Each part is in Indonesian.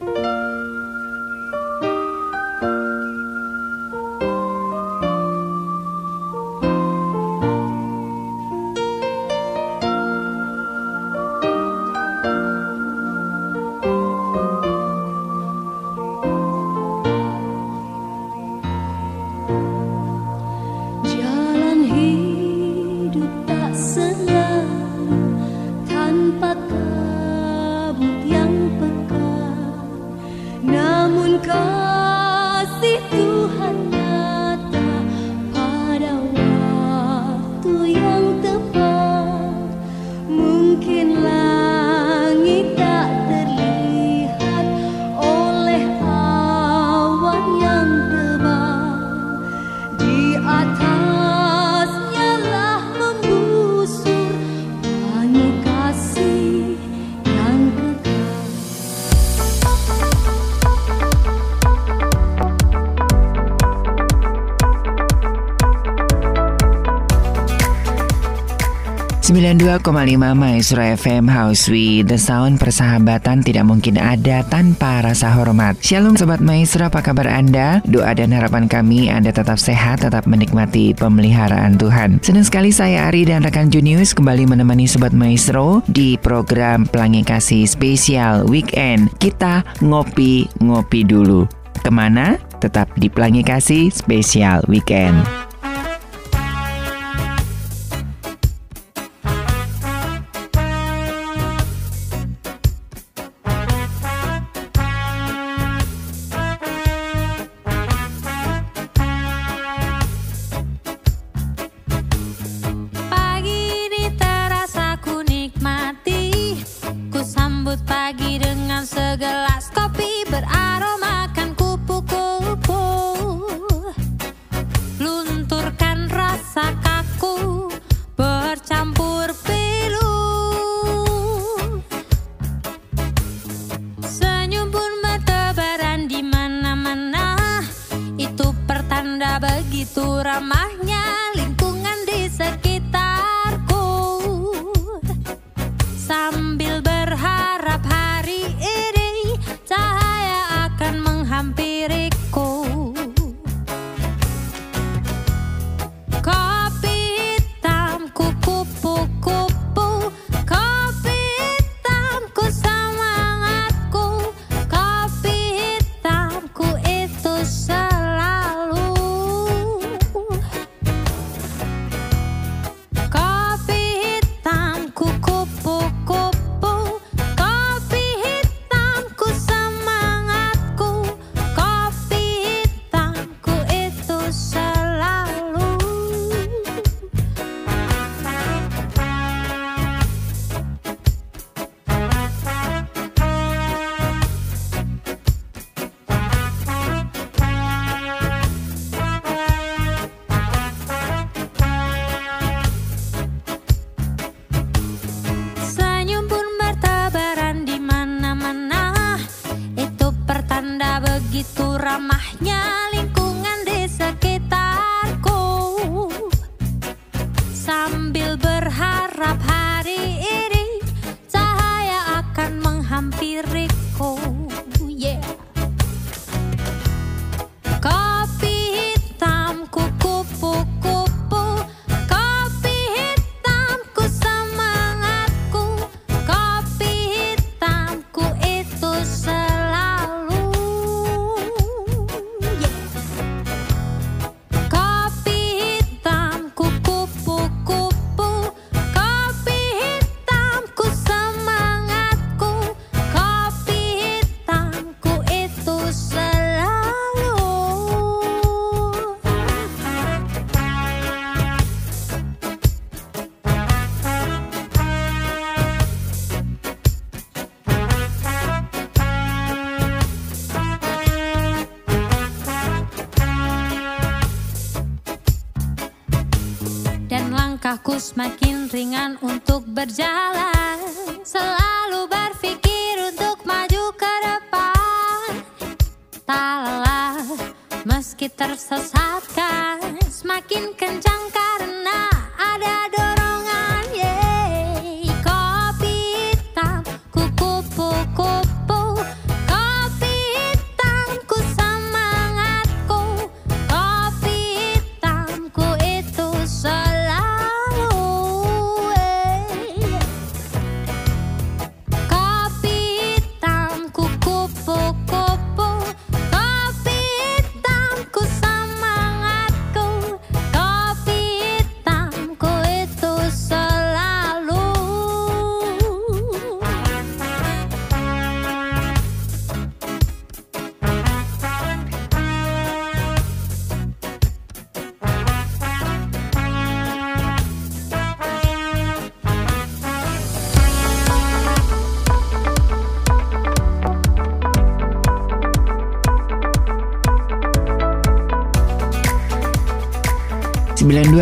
Bye. 92,5 Maestro FM House with The Sound. Persahabatan tidak mungkin ada tanpa rasa hormat. Shalom Sobat Maestro. Apa kabar Anda? Doa dan harapan kami Anda tetap sehat, tetap menikmati pemeliharaan Tuhan. Senang sekali saya Ari dan rekan Junius kembali menemani Sobat Maestro Di program Pelangi Kasih Spesial Weekend. Kita ngopi-ngopi dulu. Ke mana? Tetap di Pelangi Kasih Spesial Weekend semakin ringan untuk berjalan Selalu berpikir untuk maju ke depan. Tak lelah meski tersesatkan Semakin kencang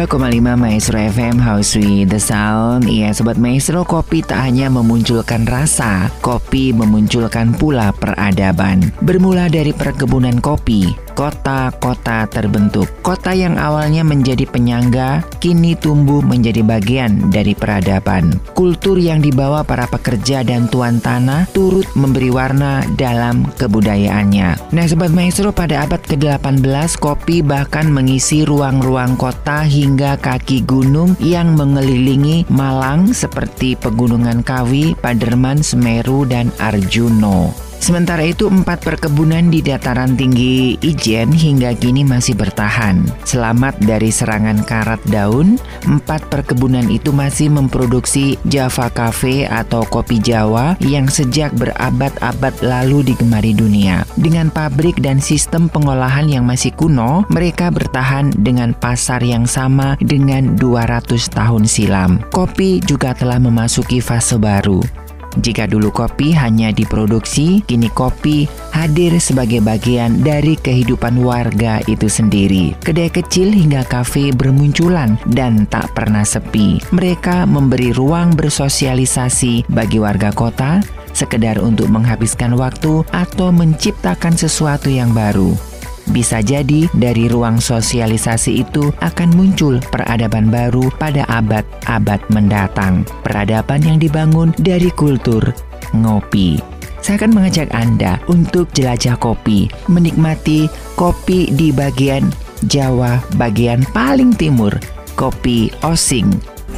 92,5 Maestro FM House with the Sound. Iya Sobat Maestro, kopi tak hanya memunculkan rasa Kopi memunculkan pula peradaban. Bermula dari perkebunan kopi kota-kota terbentuk. Kota yang awalnya menjadi penyangga, kini tumbuh menjadi bagian dari peradaban. Kultur yang dibawa para pekerja dan tuan tanah turut memberi warna dalam kebudayaannya. Nah, Sobat Maestro, pada abad ke-18, kopi bahkan mengisi ruang-ruang kota hingga kaki gunung yang mengelilingi Malang seperti Pegunungan Kawi, Paderman, Semeru, dan Arjuno. Sementara itu empat perkebunan di dataran tinggi Ijen hingga kini masih bertahan. Selamat dari serangan karat daun, empat perkebunan itu masih memproduksi Java Cafe atau kopi Jawa yang sejak berabad-abad lalu digemari dunia. Dengan pabrik dan sistem pengolahan yang masih kuno, mereka bertahan dengan pasar yang sama dengan 200 tahun silam. Kopi juga telah memasuki fase baru. Jika dulu kopi hanya diproduksi, kini kopi hadir sebagai bagian dari kehidupan warga itu sendiri. Kedai kecil hingga kafe bermunculan dan tak pernah sepi. Mereka memberi ruang bersosialisasi bagi warga kota, sekedar untuk menghabiskan waktu atau menciptakan sesuatu yang baru. Bisa jadi dari ruang sosialisasi itu akan muncul peradaban baru pada abad-abad mendatang. Peradaban yang dibangun dari kultur ngopi. Saya akan mengajak Anda untuk jelajah kopi, menikmati kopi di bagian Jawa bagian paling timur, kopi Osing,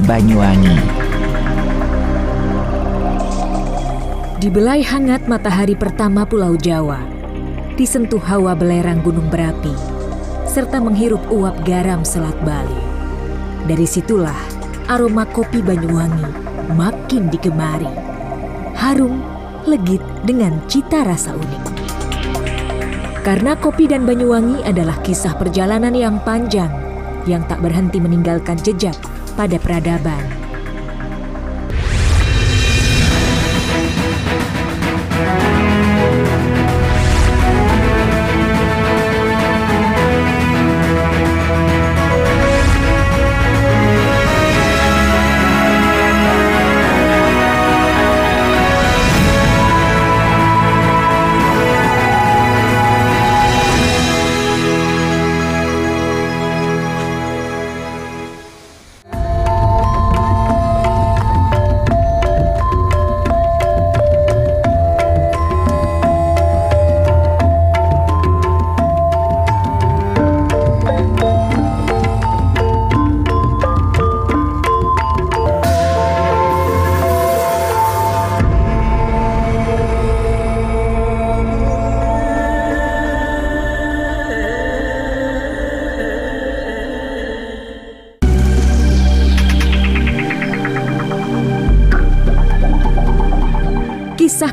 Banyuwangi. Di belai hangat matahari pertama Pulau Jawa, disentuh hawa belerang gunung berapi, serta menghirup uap garam Selat Bali. Dari situlah aroma kopi Banyuwangi makin digemari. Harum, legit dengan cita rasa unik. Karena kopi dan Banyuwangi adalah kisah perjalanan yang panjang yang tak berhenti meninggalkan jejak pada peradaban.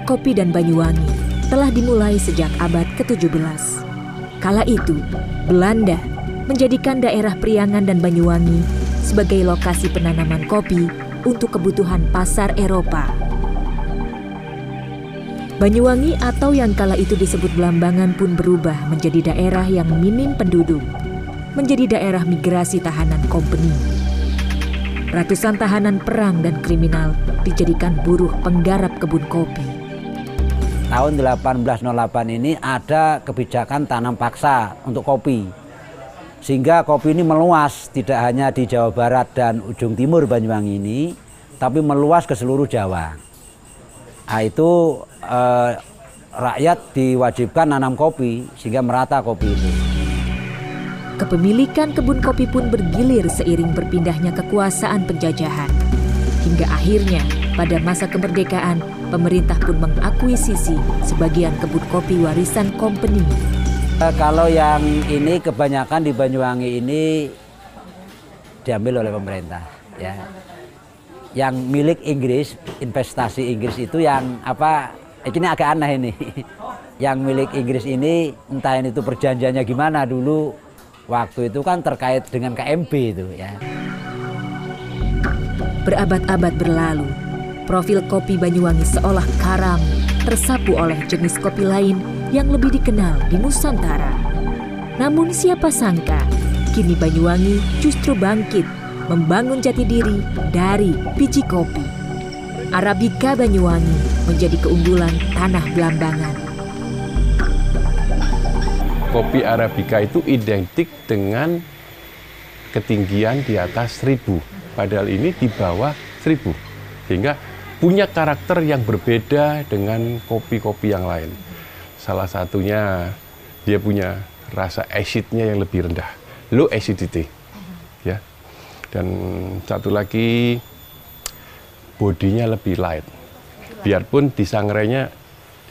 Kopi dan Banyuwangi telah dimulai sejak abad ke-17. Kala itu, Belanda menjadikan daerah Priangan dan Banyuwangi sebagai lokasi penanaman kopi untuk kebutuhan pasar Eropa. Banyuwangi atau yang kala itu disebut Belambangan pun berubah menjadi daerah yang minim penduduk, menjadi daerah migrasi tahanan kompeni. Ratusan tahanan perang dan kriminal dijadikan buruh penggarap kebun kopi tahun 1808 ini ada kebijakan tanam paksa untuk kopi. Sehingga kopi ini meluas tidak hanya di Jawa Barat dan ujung timur Banyuwangi ini, tapi meluas ke seluruh Jawa. Nah, itu eh, rakyat diwajibkan nanam kopi sehingga merata kopi itu. Kepemilikan kebun kopi pun bergilir seiring berpindahnya kekuasaan penjajahan. Hingga akhirnya pada masa kemerdekaan pemerintah pun mengakuisisi sebagian kebun kopi warisan company. Eh, kalau yang ini kebanyakan di Banyuwangi ini diambil oleh pemerintah, ya. Yang milik Inggris, investasi Inggris itu yang apa? Ini agak aneh ini. Yang milik Inggris ini entah ini itu perjanjiannya gimana dulu waktu itu kan terkait dengan KMB itu ya. Berabad-abad berlalu, profil kopi Banyuwangi seolah karam, tersapu oleh jenis kopi lain yang lebih dikenal di Nusantara. Namun siapa sangka, kini Banyuwangi justru bangkit membangun jati diri dari biji kopi. Arabica Banyuwangi menjadi keunggulan tanah Belambangan. Kopi Arabica itu identik dengan ketinggian di atas 1000, padahal ini di bawah 1000. Sehingga punya karakter yang berbeda dengan kopi-kopi yang lain. Salah satunya dia punya rasa acidnya yang lebih rendah, low acidity. Ya. Dan satu lagi bodinya lebih light. Biarpun di sangrenya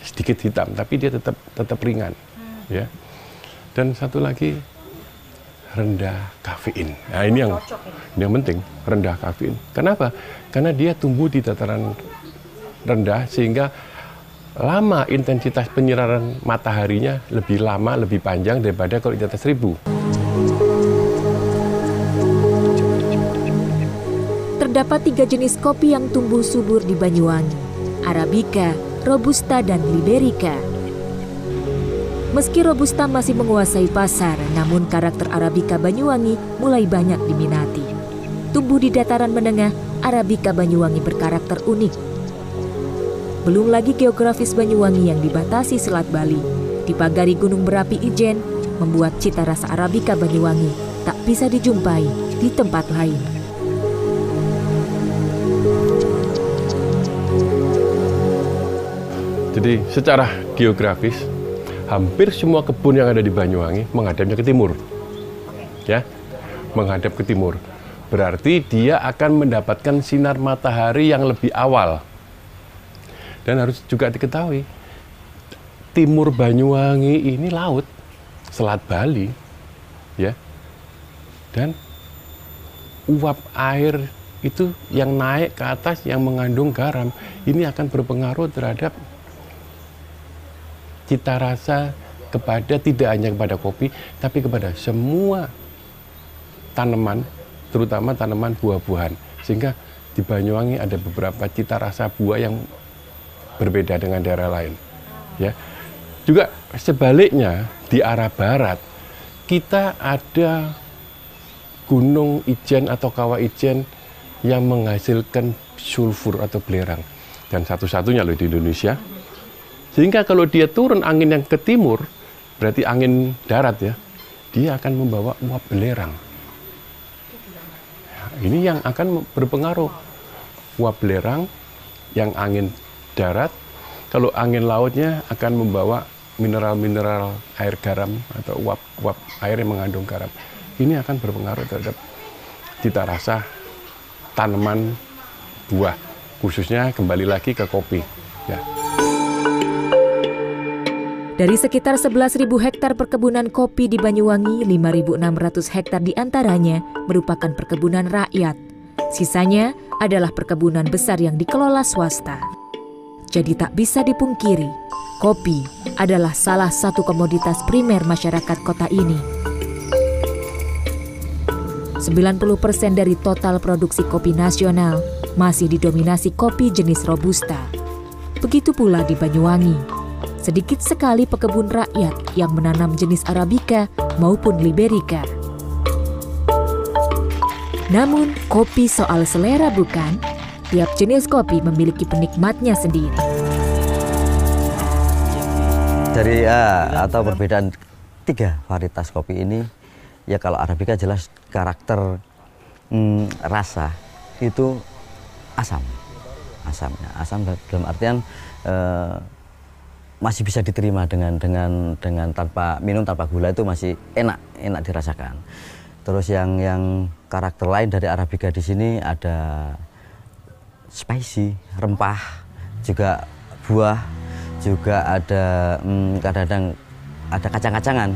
sedikit hitam, tapi dia tetap tetap ringan. Ya. Dan satu lagi rendah kafein. Nah ini yang ini yang penting rendah kafein. Kenapa? Karena dia tumbuh di dataran rendah sehingga lama intensitas penyinaran mataharinya lebih lama, lebih panjang daripada kalau di atas seribu. Terdapat tiga jenis kopi yang tumbuh subur di Banyuwangi, Arabica, Robusta, dan Liberica. Meski Robusta masih menguasai pasar, namun karakter Arabica Banyuwangi mulai banyak diminati. Tumbuh di dataran menengah, Arabica Banyuwangi berkarakter unik. Belum lagi geografis Banyuwangi yang dibatasi Selat Bali, dipagari gunung berapi Ijen, membuat cita rasa Arabica Banyuwangi tak bisa dijumpai di tempat lain. Jadi secara geografis hampir semua kebun yang ada di Banyuwangi menghadapnya ke timur. Ya, menghadap ke timur. Berarti dia akan mendapatkan sinar matahari yang lebih awal. Dan harus juga diketahui, timur Banyuwangi ini laut, Selat Bali, ya. Dan uap air itu yang naik ke atas yang mengandung garam ini akan berpengaruh terhadap cita rasa kepada tidak hanya kepada kopi, tapi kepada semua tanaman, terutama tanaman buah-buahan. Sehingga di Banyuwangi ada beberapa cita rasa buah yang berbeda dengan daerah lain. Ya. Juga sebaliknya di arah barat kita ada gunung ijen atau kawah ijen yang menghasilkan sulfur atau belerang dan satu-satunya loh di Indonesia sehingga kalau dia turun angin yang ke timur, berarti angin darat ya, dia akan membawa uap belerang. Ya, ini yang akan berpengaruh. Uap belerang yang angin darat, kalau angin lautnya akan membawa mineral-mineral air garam atau uap-uap air yang mengandung garam. Ini akan berpengaruh terhadap cita rasa tanaman buah, khususnya kembali lagi ke kopi. Ya. Dari sekitar 11.000 hektar perkebunan kopi di Banyuwangi, 5.600 hektar di antaranya merupakan perkebunan rakyat. Sisanya adalah perkebunan besar yang dikelola swasta. Jadi tak bisa dipungkiri, kopi adalah salah satu komoditas primer masyarakat kota ini. 90% dari total produksi kopi nasional masih didominasi kopi jenis Robusta. Begitu pula di Banyuwangi sedikit sekali pekebun rakyat yang menanam jenis Arabica maupun Liberica. Namun, kopi soal selera bukan? Tiap jenis kopi memiliki penikmatnya sendiri. Dari uh, atau perbedaan tiga varietas kopi ini, ya kalau Arabica jelas karakter hmm, rasa itu asam, asamnya, asam dalam artian uh, masih bisa diterima dengan dengan dengan tanpa minum tanpa gula itu masih enak enak dirasakan. Terus yang yang karakter lain dari arabica di sini ada spicy, rempah, juga buah, juga ada hmm, kadang-kadang ada kacang-kacangan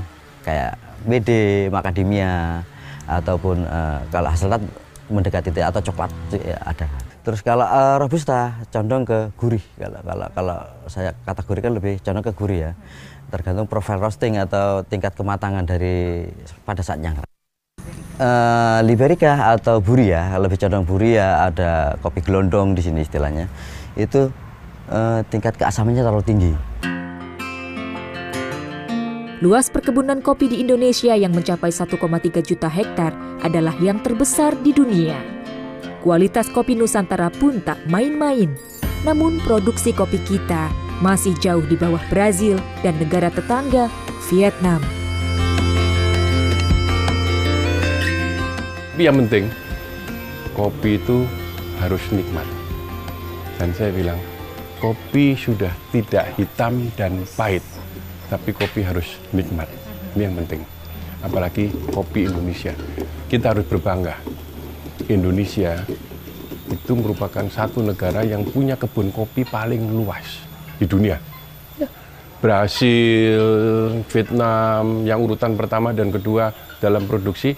kayak bede, macadamia ataupun uh, kalau hasilnya mendekati atau coklat ya, ada. Terus kalau uh, robusta condong ke gurih. Kalau kalau kalau saya kategorikan lebih condong ke gurih ya. Tergantung profil roasting atau tingkat kematangan dari pada saat nyangra. Uh, Liberica atau buri ya, lebih condong buri ya ada kopi gelondong di sini istilahnya. Itu uh, tingkat keasamannya terlalu tinggi. Luas perkebunan kopi di Indonesia yang mencapai 1,3 juta hektar adalah yang terbesar di dunia. Kualitas kopi Nusantara pun tak main-main. Namun produksi kopi kita masih jauh di bawah Brazil dan negara tetangga, Vietnam. Tapi yang penting, kopi itu harus nikmat. Dan saya bilang, kopi sudah tidak hitam dan pahit, tapi kopi harus nikmat. Ini yang penting. Apalagi kopi Indonesia. Kita harus berbangga. Indonesia itu merupakan satu negara yang punya kebun kopi paling luas di dunia. Brasil, Vietnam, yang urutan pertama dan kedua dalam produksi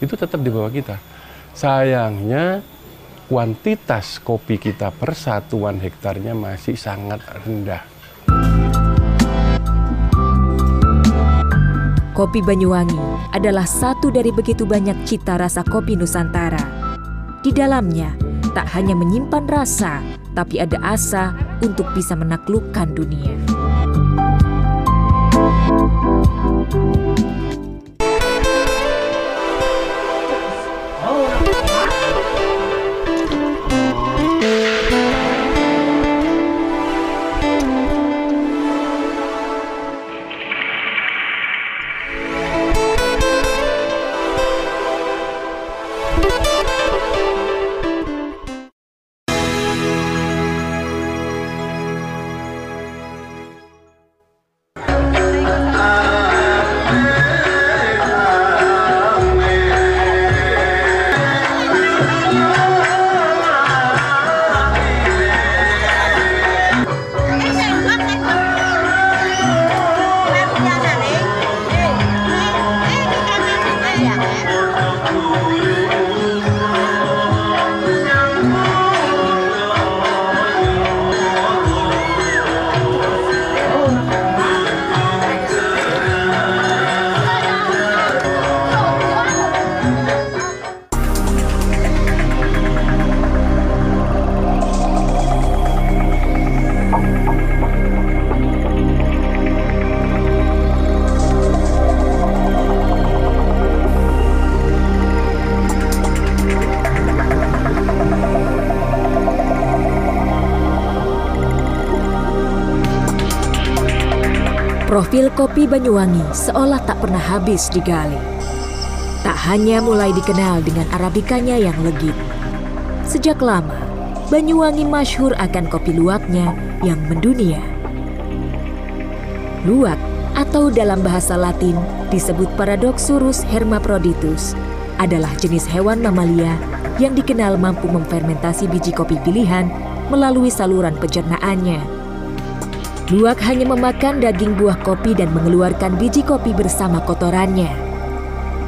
itu tetap di bawah kita. Sayangnya kuantitas kopi kita per satuan hektarnya masih sangat rendah. Kopi Banyuwangi adalah satu dari begitu banyak cita rasa kopi Nusantara. Di dalamnya tak hanya menyimpan rasa, tapi ada asa untuk bisa menaklukkan dunia. Kopi Banyuwangi seolah tak pernah habis digali. Tak hanya mulai dikenal dengan arabikanya yang legit. Sejak lama, Banyuwangi masyhur akan kopi luwaknya yang mendunia. Luwak atau dalam bahasa Latin disebut Paradoxurus hermaphroditus adalah jenis hewan mamalia yang dikenal mampu memfermentasi biji kopi pilihan melalui saluran pencernaannya. Luwak hanya memakan daging buah kopi dan mengeluarkan biji kopi bersama kotorannya.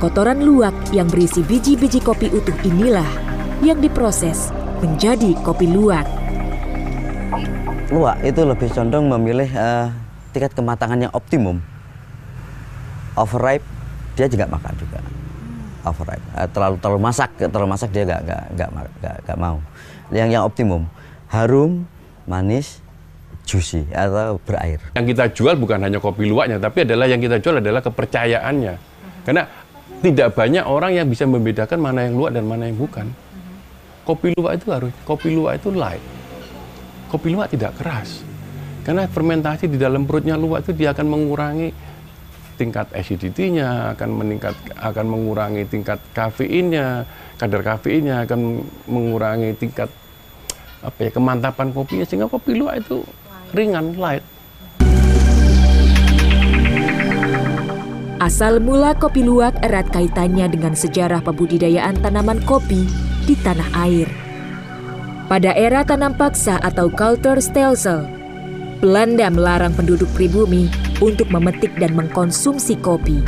Kotoran luwak yang berisi biji-biji kopi utuh inilah yang diproses menjadi kopi luwak. Luwak itu lebih condong memilih uh, tingkat kematangan yang optimum. Overripe dia juga makan juga. Overripe uh, terlalu terlalu masak terlalu masak dia gak gak gak, gak, gak mau. Yang yang optimum harum, manis, juicy atau berair. Yang kita jual bukan hanya kopi luwaknya, tapi adalah yang kita jual adalah kepercayaannya. Karena tidak banyak orang yang bisa membedakan mana yang luwak dan mana yang bukan. Kopi luwak itu harus, kopi luwak itu light. Kopi luwak tidak keras. Karena fermentasi di dalam perutnya luwak itu dia akan mengurangi tingkat acidity-nya, akan meningkat akan mengurangi tingkat kafeinnya, kadar kafeinnya akan mengurangi tingkat apa ya kemantapan kopinya sehingga kopi luwak itu ringan, light. Asal mula kopi luwak erat kaitannya dengan sejarah pembudidayaan tanaman kopi di tanah air. Pada era tanam paksa atau culture stelsel, Belanda melarang penduduk pribumi untuk memetik dan mengkonsumsi kopi.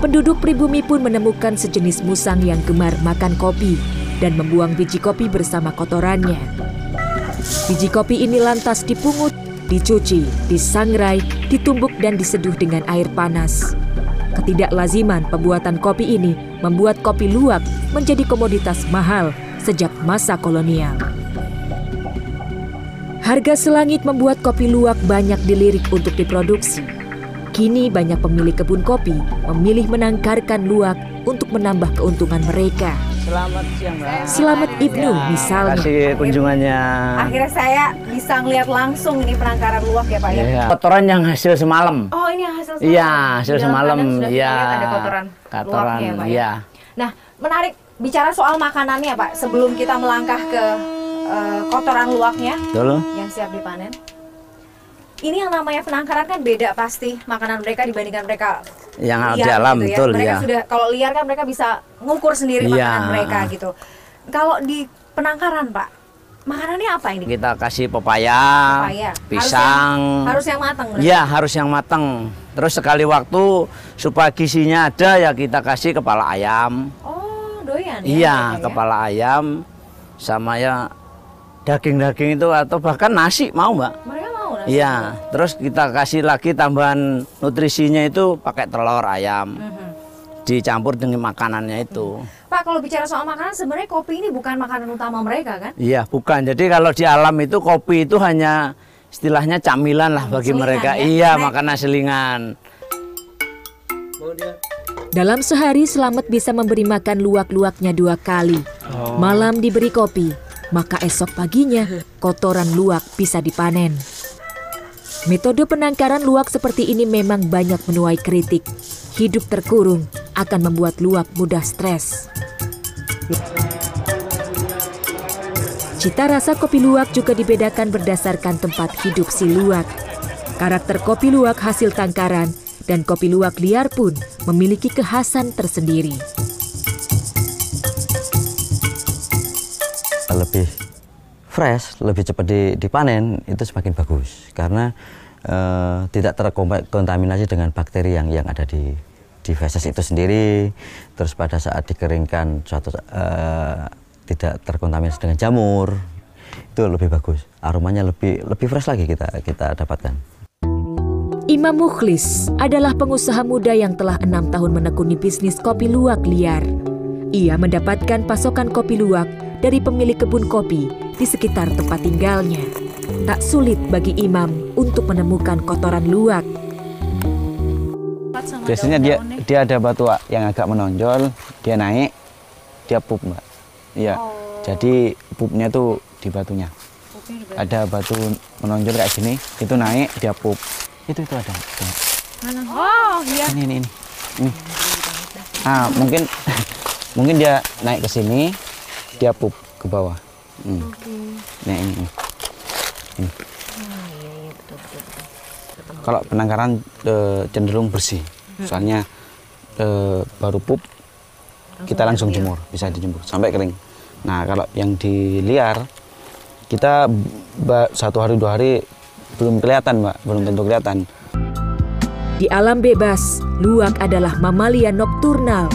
Penduduk pribumi pun menemukan sejenis musang yang gemar makan kopi dan membuang biji kopi bersama kotorannya. Biji kopi ini lantas dipungut, dicuci, disangrai, ditumbuk dan diseduh dengan air panas. Ketidaklaziman pembuatan kopi ini membuat kopi luwak menjadi komoditas mahal sejak masa kolonial. Harga selangit membuat kopi luwak banyak dilirik untuk diproduksi. Kini banyak pemilik kebun kopi memilih menangkarkan luwak untuk menambah keuntungan mereka. Selamat siang, Mbak. Selamat Ibnu misalnya. Kasih kunjungannya. Akhirnya saya bisa ngeliat langsung ini penangkaran luwak ya Pak ya. Iya. Kotoran yang hasil semalam. Oh ini hasil semalam. Iya, hasil Di dalam semalam. Iya. ada kotoran, Kotoran, ya Pak ya. iya. Nah menarik bicara soal makanannya Pak. Sebelum kita melangkah ke eh, kotoran luwaknya Betul. yang siap dipanen. Ini yang namanya penangkaran kan beda pasti makanan mereka dibandingkan mereka Yang liar di alam, gitu ya. betul, Mereka ya. sudah kalau liar kan mereka bisa ngukur sendiri Iya. makanan mereka gitu. Kalau di penangkaran Pak, makanannya apa ini? Kita kasih pepaya, Pepaya. pisang. Harus yang, harus yang matang. Iya, harus yang matang. Terus sekali waktu supaya gizinya ada ya kita kasih kepala ayam. Oh, doyan ya. Iya, ya? kepala ayam sama ya daging-daging itu atau bahkan nasi mau, Mbak. Mereka. Iya, terus kita kasih lagi tambahan nutrisinya itu pakai telur ayam. Mhm. Dicampur dengan makanannya itu. Pak, kalau bicara soal makanan, sebenarnya kopi ini bukan makanan utama mereka kan? Iya, bukan. Jadi kalau di alam itu kopi itu hanya istilahnya camilan lah bagi Selingan mereka. ya? Iya, Nah. makanan selingan. Dalam sehari Selamat bisa memberi makan luwak-luwaknya dua kali. Malam diberi kopi, maka esok paginya kotoran luwak bisa dipanen. Metode penangkaran luwak seperti ini memang banyak menuai kritik. Hidup terkurung akan membuat luwak mudah stres. Cita rasa kopi luwak juga dibedakan berdasarkan tempat hidup si luwak. Karakter kopi luwak hasil tangkaran dan kopi luwak liar pun memiliki kekhasan tersendiri. Lebih fresh, lebih cepat di- dipanen itu semakin bagus karena eh, tidak terkontaminasi dengan bakteri yang yang ada di di feses itu sendiri. Terus pada saat dikeringkan suatu eh, tidak terkontaminasi dengan jamur itu lebih bagus. Aromanya lebih lebih fresh lagi kita kita dapatkan. Imam Mukhlis adalah pengusaha muda yang telah enam tahun menekuni bisnis kopi luwak liar. Ia mendapatkan pasokan kopi luwak dari pemilik kebun kopi di sekitar tempat tinggalnya. Tak sulit bagi Imam untuk menemukan kotoran luwak. Biasanya dia dia ada batu yang agak menonjol, dia naik, dia pup mbak. Iya. Jadi pupnya tuh di batunya. Ada batu menonjol kayak gini, itu naik, dia pup. Itu itu ada. Oh, iya. Ini ini ini. ini. Ah mungkin mungkin dia naik ke sini, dia pup ke bawah. Hmm. Nah ini. ini. ini. Kalau penangkaran eh, cenderung bersih, soalnya eh, baru pup kita langsung jemur, bisa dijemur sampai kering. Nah kalau yang di liar kita satu hari dua hari belum kelihatan mbak, belum tentu kelihatan. Di alam bebas, luwak adalah mamalia nokturnal.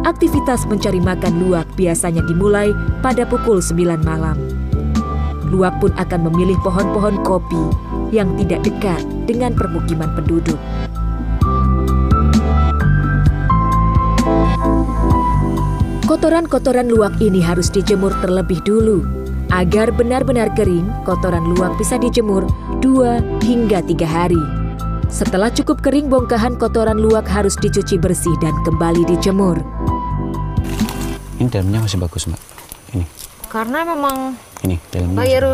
Aktivitas mencari makan luwak biasanya dimulai pada pukul 9 malam. Luwak pun akan memilih pohon-pohon kopi yang tidak dekat dengan permukiman penduduk. Kotoran-kotoran luwak ini harus dijemur terlebih dulu. Agar benar-benar kering, kotoran luwak bisa dijemur 2 hingga 3 hari. Setelah cukup kering, bongkahan kotoran luwak harus dicuci bersih dan kembali dijemur. Ini dalamnya masih bagus mbak. Ini, Karena memang ini dalamnya. layer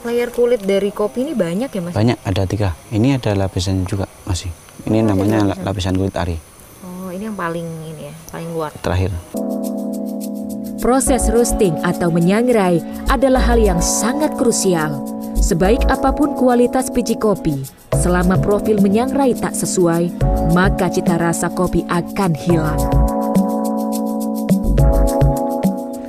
layer kulit dari kopi ini banyak ya mas? Banyak ada tiga. Ini ada lapisan juga masih. Ini namanya la- lapisan kulit ari Oh ini yang paling ini ya, paling luar. terakhir. Proses roasting atau menyangrai adalah hal yang sangat krusial. Sebaik apa pun kualitas biji kopi, selama profil menyangrai tak sesuai, maka cita rasa kopi akan hilang.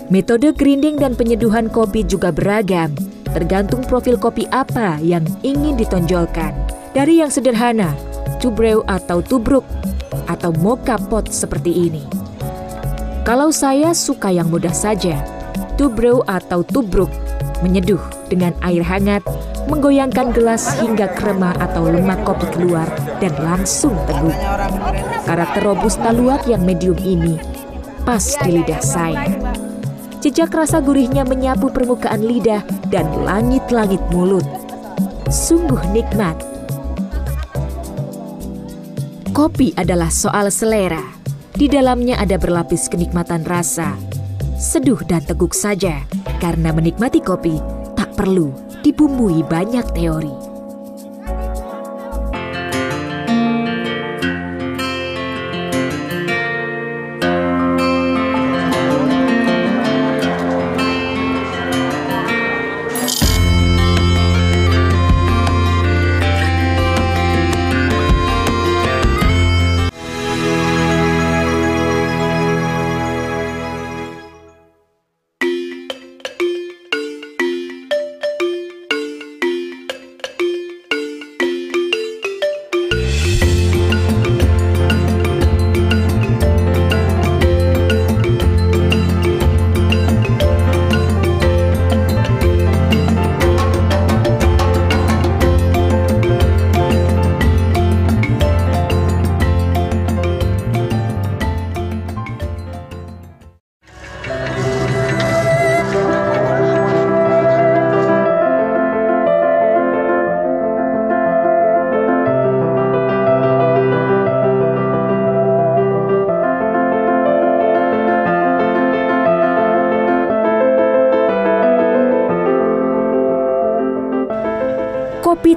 Metode grinding dan penyeduhan kopi juga beragam, tergantung profil kopi apa yang ingin ditonjolkan. Dari yang sederhana, tubreu atau tubruk, atau mocha pot seperti ini. Kalau saya suka yang mudah saja, tubruk atau tubruk, menyeduh dengan air hangat, menggoyangkan gelas hingga krema atau lemak kopi keluar dan langsung teguh. Karakter robusta luwak yang medium ini pas di lidah saya. Jejak rasa gurihnya menyapu permukaan lidah dan langit-langit mulut. Sungguh nikmat. Kopi adalah soal selera. Di dalamnya ada berlapis kenikmatan rasa. Seduh dan teguk saja, karena menikmati kopi tak perlu dibumbui banyak teori.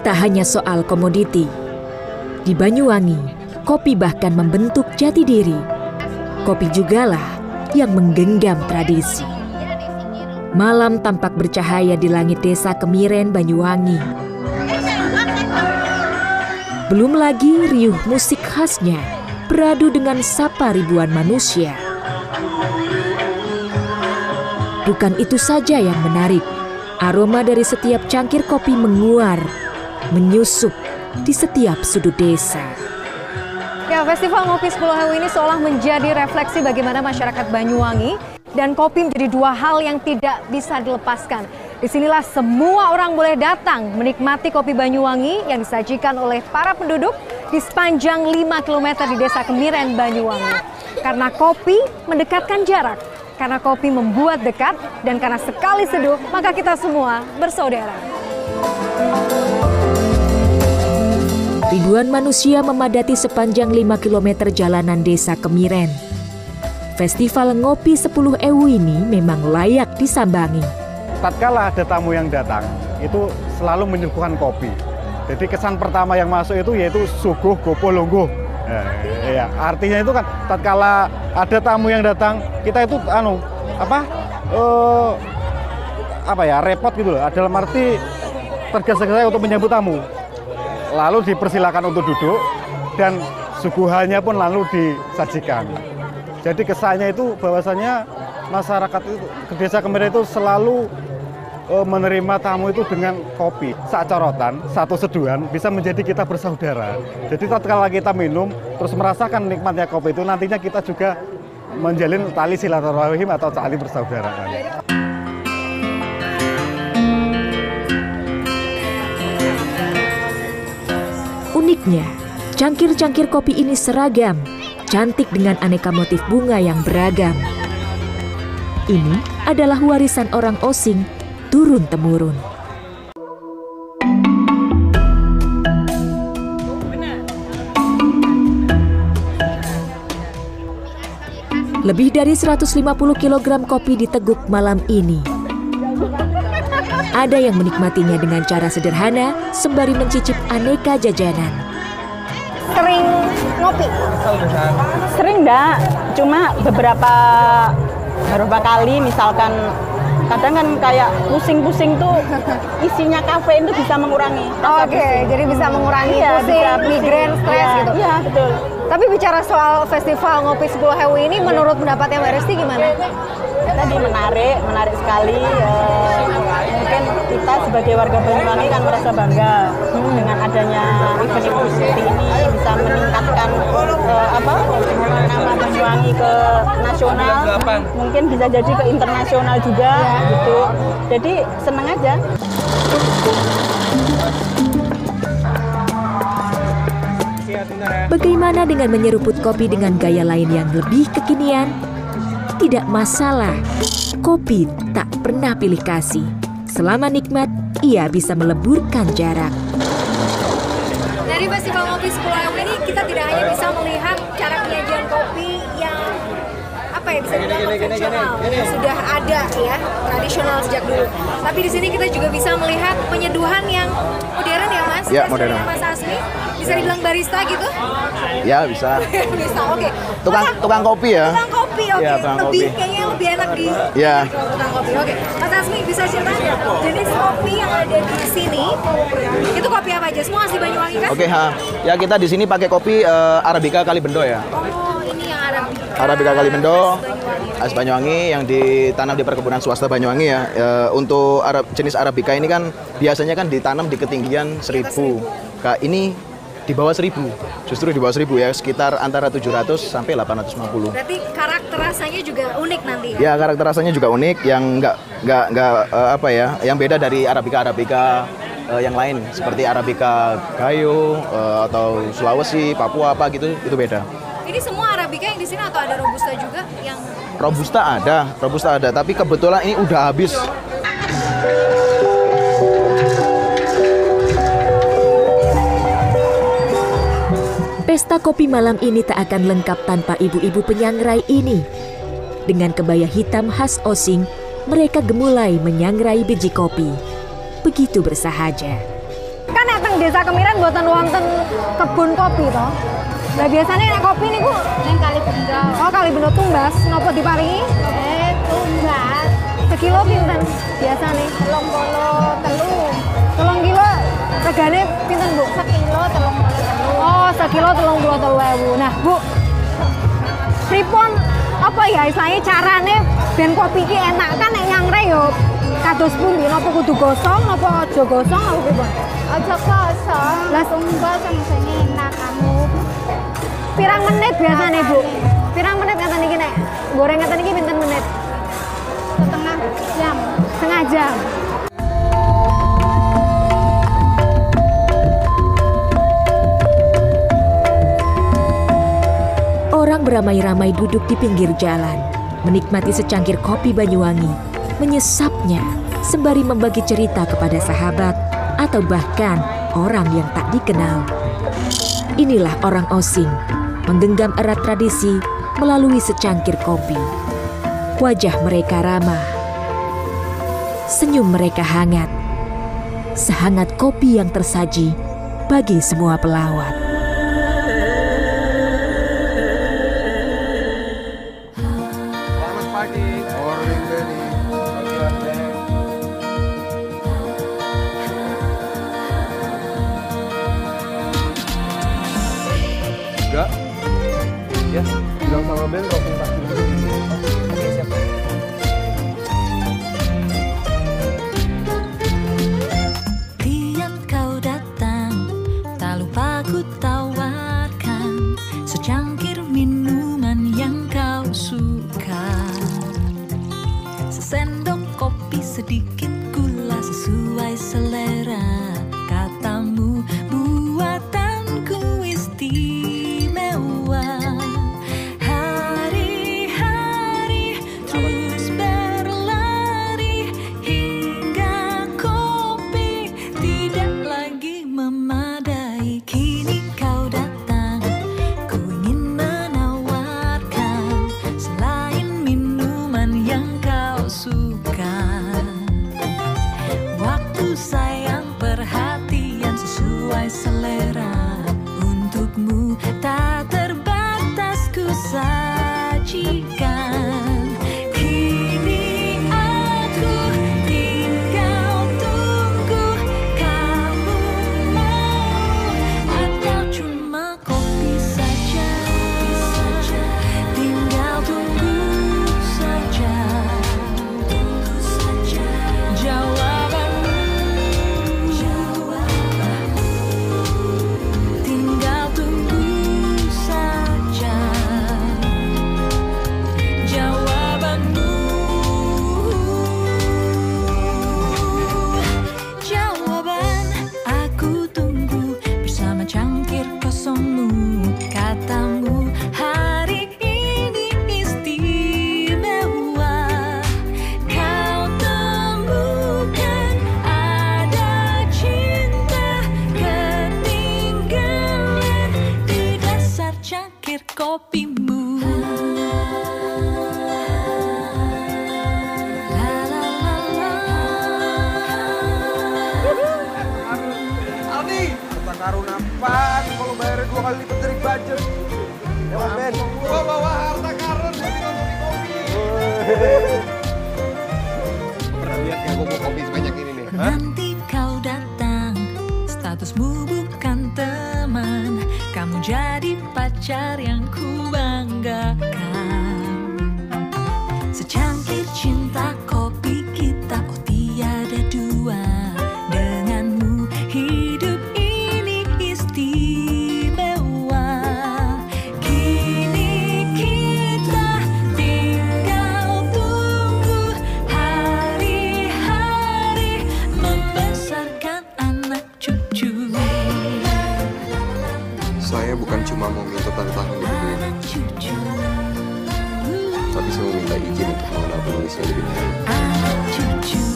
Tak hanya soal komoditi. Di Banyuwangi, kopi bahkan membentuk jati diri. Kopi jugalah yang menggenggam tradisi. Malam tampak bercahaya di langit desa Kemiren, Banyuwangi. Belum lagi riuh musik khasnya beradu dengan sapa ribuan manusia. Bukan itu saja yang menarik. Aroma dari setiap cangkir kopi menguar, menyusup di setiap sudut desa. Ya, Festival Ngopi Sepuluh ini seolah menjadi refleksi bagaimana masyarakat Banyuwangi dan kopi menjadi dua hal yang tidak bisa dilepaskan. Di sinilah semua orang boleh datang menikmati kopi Banyuwangi yang disajikan oleh para penduduk di sepanjang 5 km di Desa Kemiren, Banyuwangi. Karena kopi mendekatkan jarak, karena kopi membuat dekat, dan karena sekali seduh, maka kita semua bersaudara. Ribuan manusia memadati sepanjang 5 km jalanan desa Kemiren. Festival Ngopi 10 Ewu ini memang layak disambangi. tatkala ada tamu yang datang itu selalu menyuguhkan kopi. Jadi kesan pertama yang masuk itu yaitu suguh gopo lungguh. Ya, ya, artinya itu kan tatkala ada tamu yang datang kita itu anu apa eh, apa ya repot gitu loh. Dalam arti tergesa-gesa untuk menyambut tamu. Lalu dipersilakan untuk duduk dan suguhannya pun lalu disajikan. Jadi kesannya itu bahwasanya masyarakat itu ke desa Kemiren itu selalu eh, menerima tamu itu dengan kopi. Saat corotan, satu seduhan bisa menjadi kita bersaudara. Jadi tatkala kita minum terus merasakan nikmatnya kopi itu nantinya kita juga menjalin tali silaturahim atau tali persaudaraan. Uniknya, cangkir-cangkir kopi ini seragam, cantik dengan aneka motif bunga yang beragam. Ini adalah warisan orang Osing turun-temurun. Lebih dari 150 kg kopi diteguk malam ini. Ada yang menikmatinya dengan cara sederhana sembari mencicip aneka jajanan. Ngopi? Sering enggak, cuma beberapa beberapa kali misalkan kadang kan kayak pusing-pusing tuh isinya kafe itu bisa mengurangi Oke, pusing. jadi bisa mengurangi Iya, pusing, bisa pusing. migrain, stres Iya, gitu. Iya, betul. Tapi bicara soal festival Ngopi 10 Hewu ini menurut pendapatnya Mbak Resti gimana? Tadi menarik, menarik sekali. eh, mungkin kita sebagai warga Banyuwangi kan merasa bangga dengan adanya event-event seperti ini bisa meningkatkan eh, apa nama Banyuwangi ke nasional, mungkin bisa jadi ke internasional juga gitu. Jadi senang aja. Bagaimana dengan menyeruput kopi dengan gaya lain yang lebih kekinian? Tidak masalah, kopi tak pernah pilih kasih. Selama nikmat, ia bisa meleburkan jarak. Jadi Festival Ngopi Sepuluh ini kita tidak hanya bisa melihat cara penyajian kopi yang apa ya bisa dibilang konvensional sudah ada ya tradisional sejak dulu. Tapi di sini kita juga bisa melihat penyeduhan yang modern ya Mas. Ya, Mas modern. Mas Asmi bisa dibilang barista gitu? Ya bisa. bisa, oke. Tukang Mas, tukang kopi ya. Tukang kopi, oke. Ya, tukang lebih kopi. kayaknya lebih enak di Ya. tukang kopi. Oke. Mas Asmi bisa cerita jenis kopi yang ada di sini itu kopi apa aja? Semua asli Banyuwangi kan? Oke, ha. Ya kita di sini pakai kopi eh, Arabica Kalibendo ya. Oh, ini yang Arabica. Arabica Kalibendo, as Banyuwangi yang ditanam di perkebunan swasta Banyuwangi ya. Eh, untuk Arab, jenis Arabica ini kan biasanya kan ditanam di ketinggian 1000. Kak ini di bawah 1000. Justru di bawah 1000 ya, sekitar antara 700 sampai 850. Berarti karakter rasanya juga unik nanti. Ya karakter rasanya juga unik yang nggak nggak nggak eh, apa ya yang beda dari arabica arabica eh, yang lain seperti arabica gayo eh, atau Sulawesi Papua apa gitu itu beda. Ini semua Arabica yang di sini atau ada Robusta juga yang Robusta ada, Robusta ada, tapi kebetulan ini udah habis. Pesta kopi malam ini tak akan lengkap tanpa ibu-ibu penyangrai ini. Dengan kebaya hitam khas Osing, mereka gemulai menyangrai biji kopi. Begitu bersahaja. kan datang desa Kemiren buatan wonten kebun kopi toh. Nah biasanya nek kopi niku ning kali bendo. Oh kali bendo tumbas nopo diparingi? Eh tumbas. Sekilo pinten biasane? Telung polo telu. Telung kilo regane pinten bu? Sekilo telung. Oh sekilo telung polo telu ewu. Nah bu, pripun apa ya istilahnya carane ben kopi ki enak kan nek nyangre yo kados pundi napa kudu gosong napa aja gosong apa pripun? Aja gosong. Lah tumbas sing enak kamu. Pirang menit biasane, Bu? Pirang menit ngeten iki nek goreng ngeten iki pinten menit? Setengah jam. Setengah jam. Orang beramai-ramai duduk di pinggir jalan, menikmati secangkir kopi Banyuwangi, menyesapnya sembari membagi cerita kepada sahabat atau bahkan orang yang tak dikenal. Inilah orang Osing, menggenggam erat tradisi melalui secangkir kopi. Wajah mereka ramah, senyum mereka hangat, sehangat kopi yang tersaji bagi semua pelawat. Tapi saya mau minta izin untuk mengenal penulisnya lebih dalam.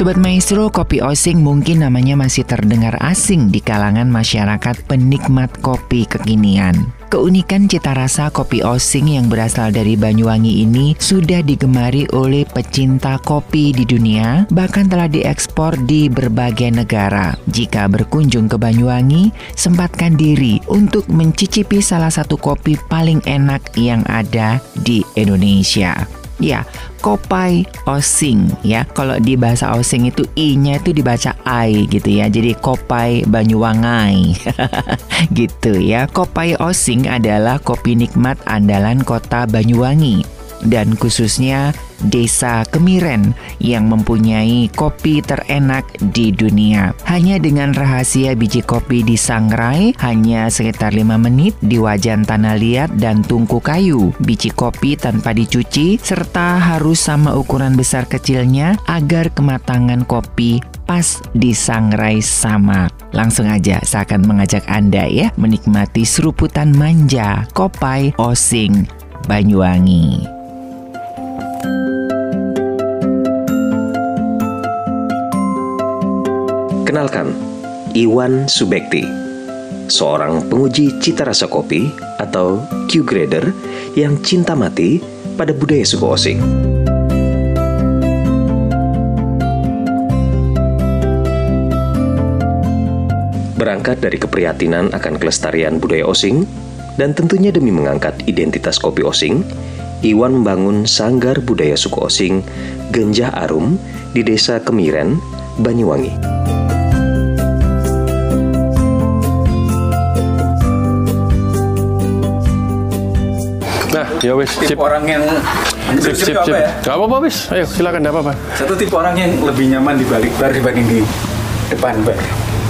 Sobat Maestro, kopi osing mungkin namanya masih terdengar asing di kalangan masyarakat penikmat kopi kekinian. Keunikan cita rasa kopi osing yang berasal dari Banyuwangi ini sudah digemari oleh pecinta kopi di dunia, bahkan telah diekspor di berbagai negara. Jika berkunjung ke Banyuwangi, sempatkan diri untuk mencicipi salah satu kopi paling enak yang ada di Indonesia. Ya, Kopai Osing ya. Kalau di bahasa Osing itu i-nya itu dibaca ai gitu ya. Jadi Kopai Banyuwangai. gitu ya. Kopai Osing adalah kopi nikmat andalan kota Banyuwangi dan khususnya Desa Kemiren yang mempunyai kopi terenak di dunia. Hanya dengan rahasia biji kopi disangrai hanya sekitar 5 menit di wajan tanah liat dan tungku kayu. Biji kopi tanpa dicuci serta harus sama ukuran besar kecilnya agar kematangan kopi pas disangrai sama. Langsung aja saya akan mengajak Anda ya menikmati seruputan manja Kopai Osing Banyuwangi. Kenalkan, Iwan Subekti, seorang penguji cita rasa kopi atau Q-grader yang cinta mati pada budaya suku Osing. Berangkat dari keprihatinan akan kelestarian budaya Osing dan tentunya demi mengangkat identitas kopi Osing, Iwan membangun Sanggar Budaya Suku Osing Genjah Arum di Desa Kemiren, Banyuwangi. Ya wis, tipe orang yang Sip, sip, sip. ya? Gak apa-apa, wis. Ayo, silakan, gak apa-apa. Satu tipe orang yang lebih nyaman di balik bar dibanding di depan bar.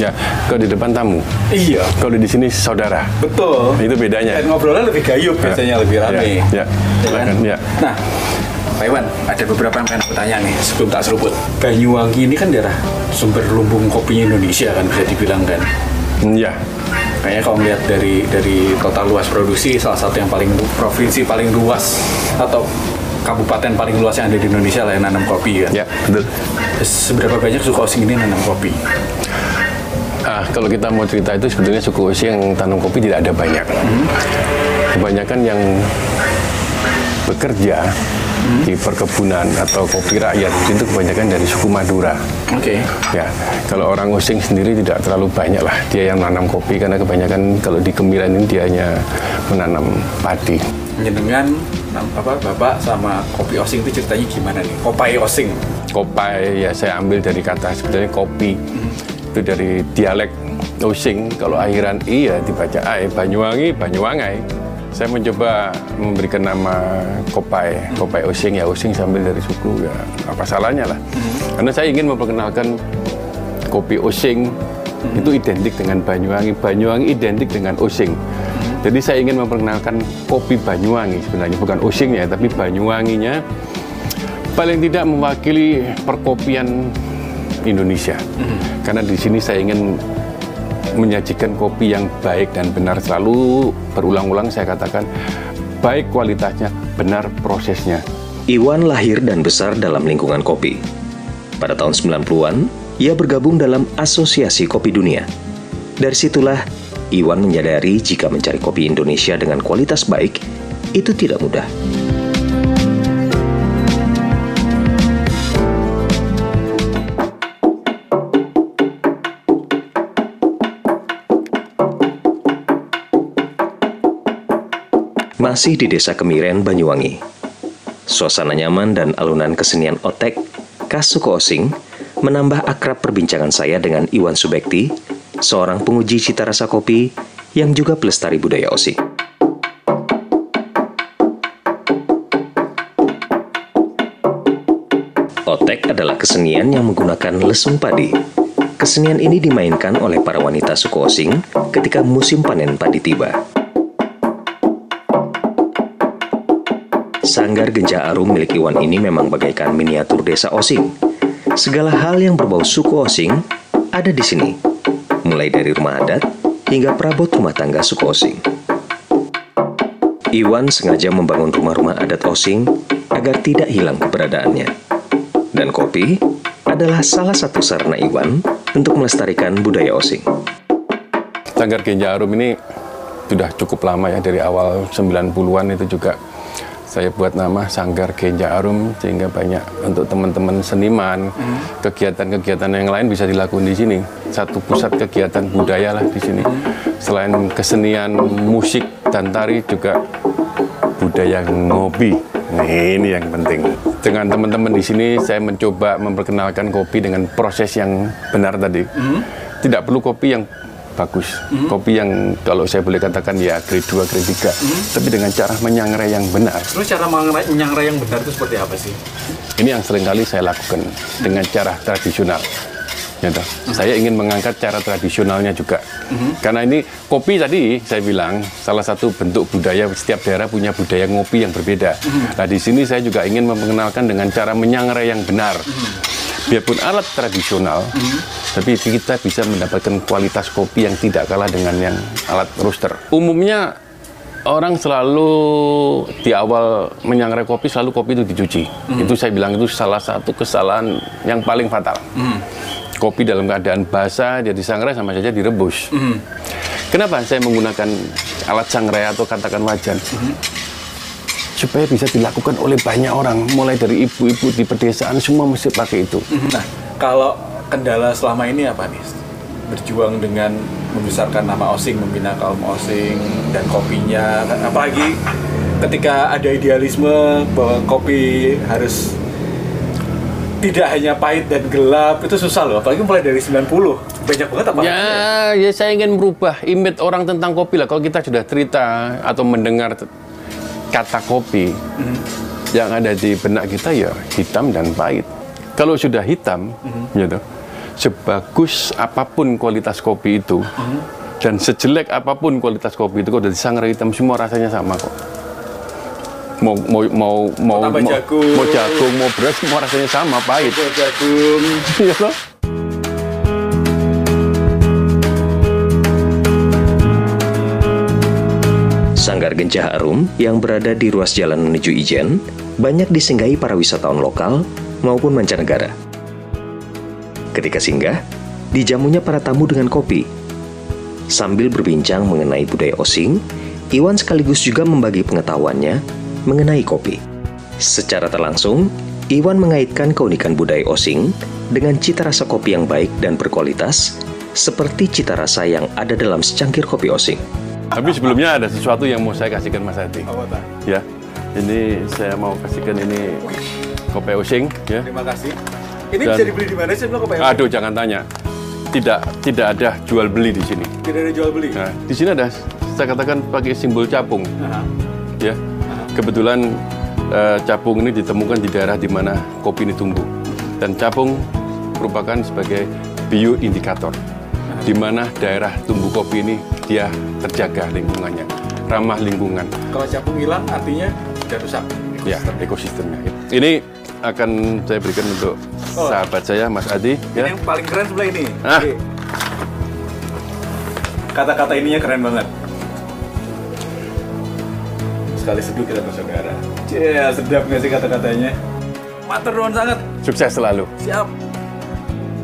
Ya, kalau di depan tamu. Iya. Kalau di sini saudara. Betul. Itu bedanya. Dan ngobrolnya lebih gayup biasanya lebih rame. Ya, ya. Silakan, ya. Nah, Pak Iwan, ada beberapa yang pengen aku tanya nih sebelum tak seruput. Banyuwangi ini kan daerah sumber lumbung kopinya Indonesia kan bisa dibilang kan. Iya. Kayaknya kalau melihat dari dari total luas produksi salah satu yang paling provinsi paling luas atau kabupaten paling luas yang ada di Indonesia lah yang nanam kopi kan. Ya, betul. Seberapa banyak suku Osing ini nanam kopi? Ah, kalau kita mau cerita itu sebetulnya suku Osing yang tanam kopi tidak ada banyak. Kebanyakan yang bekerja di perkebunan atau kopi rakyat itu kebanyakan dari suku Madura. Oke. Ya, kalau orang Osing sendiri tidak terlalu banyak lah dia yang menanam kopi karena kebanyakan kalau di Kemiren ini dia hanya menanam padi. Jenengan nam- apa bapak sama kopi Osing itu ceritanya gimana nih? Kopai Osing. Kopai ya saya ambil dari kata sebetulnya kopi itu dari dialek Osing kalau akhiran i ya dibaca ai Banyuwangi Banyuwangai saya mencoba memberikan nama Kopai Kopai Osing. Ya Osing sambil dari suku ya apa salahnya lah. Karena saya ingin memperkenalkan kopi Osing. Itu identik dengan Banyuwangi. Banyuwangi identik dengan Osing. Jadi saya ingin memperkenalkan kopi Banyuwangi sebenarnya. Bukan Osingnya tapi Banyuwanginya. Paling tidak mewakili perkopian Indonesia. Karena di sini saya ingin menyajikan kopi yang baik dan benar selalu berulang-ulang saya katakan baik kualitasnya, benar prosesnya. Iwan lahir dan besar dalam lingkungan kopi. Pada tahun 90-an, ia bergabung dalam Asosiasi Kopi Dunia. Dari situlah, Iwan menyadari jika mencari kopi Indonesia dengan kualitas baik, itu tidak mudah. Masih di Desa Kemiren, Banyuwangi. Suasana nyaman dan alunan kesenian otek, khas suku Osing, menambah akrab perbincangan saya dengan Iwan Subekti, seorang penguji cita rasa kopi yang juga pelestari budaya Osing. Otek adalah kesenian yang menggunakan lesung padi. Kesenian ini dimainkan oleh para wanita suku Osing ketika musim panen padi tiba. Sanggar Genja Arum milik Iwan ini memang bagaikan miniatur desa Osing. Segala hal yang berbau suku Osing ada di sini, mulai dari rumah adat hingga perabot rumah tangga suku Osing. Iwan sengaja membangun rumah-rumah adat Osing agar tidak hilang keberadaannya. Dan kopi adalah salah satu sarana Iwan untuk melestarikan budaya Osing. Sanggar Genja Arum ini sudah cukup lama ya dari awal 90-an itu juga saya buat nama Sanggar Genja Arum sehingga banyak untuk teman-teman seniman. Kegiatan-kegiatan yang lain bisa dilakukan di sini. Satu pusat kegiatan budaya lah di sini. Selain kesenian musik dan tari juga budaya ngopi. Nah, ini yang penting. Dengan teman-teman di sini saya mencoba memperkenalkan kopi dengan proses yang benar tadi. Tidak perlu kopi yang bagus. Kopi yang kalau saya boleh katakan ya grade 2, grade 3. Tapi dengan cara menyangrai yang benar. Terus cara menyangrai yang benar itu seperti apa sih? Ini yang sering kali saya lakukan dengan cara tradisional. Ya toh. Saya ingin mengangkat cara tradisionalnya juga. Karena ini kopi tadi saya bilang salah satu bentuk budaya setiap daerah punya budaya ngopi yang berbeda. Nah di sini saya juga ingin memperkenalkan dengan cara menyangrai yang benar. Biarpun alat tradisional, tapi kita bisa mendapatkan kualitas kopi yang tidak kalah dengan yang alat roaster. Umumnya orang selalu di awal menyangrai kopi selalu kopi itu dicuci. Itu saya bilang itu salah satu kesalahan yang paling fatal. Kopi dalam keadaan basah dia disangrai sama saja direbus. Kenapa saya menggunakan alat sangrai atau katakan wajan? Supaya bisa dilakukan oleh banyak orang, mulai dari ibu-ibu di pedesaan semua mesti pakai itu. Nah, kalau kendala selama ini apa nih? Berjuang dengan membesarkan nama Osing, membina kaum Osing dan kopinya, apalagi ketika ada idealisme bahwa kopi harus tidak hanya pahit dan gelap itu susah loh apalagi mulai dari 90 banyak banget apa Ya, ya saya ingin merubah image orang tentang kopi lah. Kalau kita sudah cerita atau mendengar kata kopi, yang ada di benak kita ya hitam dan pahit. Kalau sudah hitam, gitu, sebagus apa pun kualitas kopi itu, dan sejelek apa pun kualitas kopi itu, kalau udah disangrai hitam semua rasanya sama kok. Mau mau mau mau mau, jagung. mau jagung, mau beras semua rasanya sama pahit. jagung Iya Gencah Arum yang berada di ruas jalan menuju Ijen banyak disinggahi para wisatawan lokal maupun mancanegara. Ketika singgah, dijamunya para tamu dengan kopi. Sambil berbincang mengenai budaya Osing, Iwan sekaligus juga membagi pengetahuannya mengenai kopi. Secara terlangsung, Iwan mengaitkan keunikan budaya Osing dengan cita rasa kopi yang baik dan berkualitas, seperti cita rasa yang ada dalam secangkir kopi Osing. Tapi sebelumnya ada sesuatu yang mau saya kasihkan Mas Adi. Ya, ini saya mau kasihkan ini kopi osing ya. terima kasih ini Dan- bisa dibeli di mana sih kopi Aduh, jangan tanya. Tidak tidak ada jual beli di sini. tidak ada jual beli Nah, di sini ada saya katakan pakai simbol capung. Aha. Ya. Kebetulan eh, capung ini ditemukan di daerah di mana kopi ini tumbuh. Dan capung merupakan sebagai bioindikator di mana daerah tumbuh kopi ini dia terjaga lingkungannya, ramah lingkungan. kalau capung hilang artinya sudah rusak Ya, ekosistemnya. Ini akan saya berikan untuk Oh. sahabat saya, Mas Adi. ini Ya. yang paling keren sebelah ini Ah. Oke. kata-kata ininya keren banget. Sekali seduh kita bersaudara. Cia, sedap nggak sih kata-katanya? Matur nuwun sangat. Sukses selalu. Siap.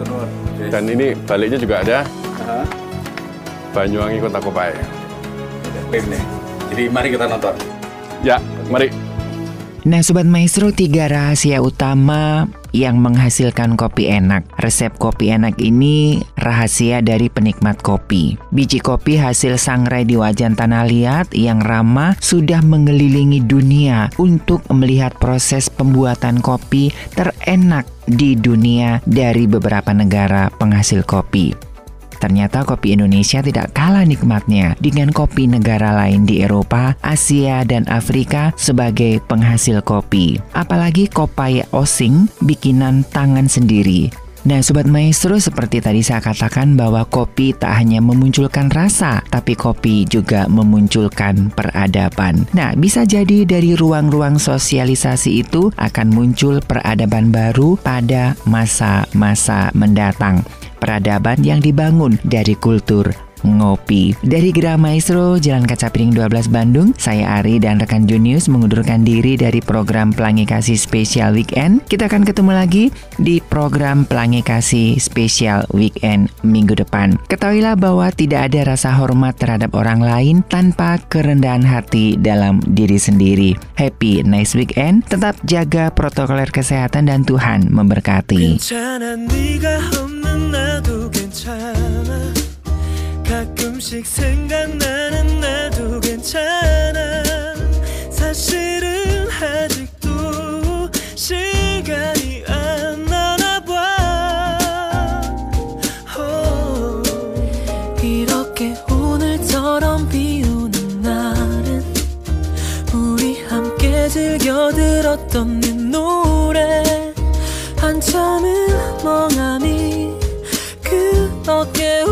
Nuwun. Dan ini baliknya juga ada Aha. Banyuwangi Kota Kopai. Jadi mari kita nonton. Ya, mari. Nah Sobat Maestro, tiga rahasia utama yang menghasilkan kopi enak. Resep kopi enak ini rahasia dari penikmat kopi. Biji kopi hasil sangrai di wajan tanah liat yang ramah sudah mengelilingi dunia untuk melihat proses pembuatan kopi terenak di dunia dari beberapa negara penghasil kopi. Ternyata kopi Indonesia tidak kalah nikmatnya dengan kopi negara lain di Eropa, Asia, dan Afrika sebagai penghasil kopi. Apalagi kopi osing bikinan tangan sendiri. Nah Sobat Maestro seperti tadi saya katakan bahwa kopi tak hanya memunculkan rasa Tapi kopi juga memunculkan peradaban Nah bisa jadi dari ruang-ruang sosialisasi itu akan muncul peradaban baru pada masa-masa mendatang Peradaban yang dibangun dari kultur ngopi. Dari Gerah Maestro, Jalan Kaca Piring 12 Bandung, saya Ari dan rekan Junius mengundurkan diri dari program Pelangi Kasih Spesial Weekend. Kita akan ketemu lagi di program Pelangi Kasih Spesial Weekend minggu depan. Ketahuilah bahwa tidak ada rasa hormat terhadap orang lain tanpa kerendahan hati dalam diri sendiri. Happy nice weekend, tetap jaga protokoler kesehatan dan Tuhan memberkati. 괜 가끔씩 생각나는 나도 괜찮아. 사실은 아직도 시간이 안 나나 봐. 어. 이렇게 오늘처럼 비 오는 날은 우리 함께 즐겨 들었던 네 노래. 한참을 멍하니 그렇게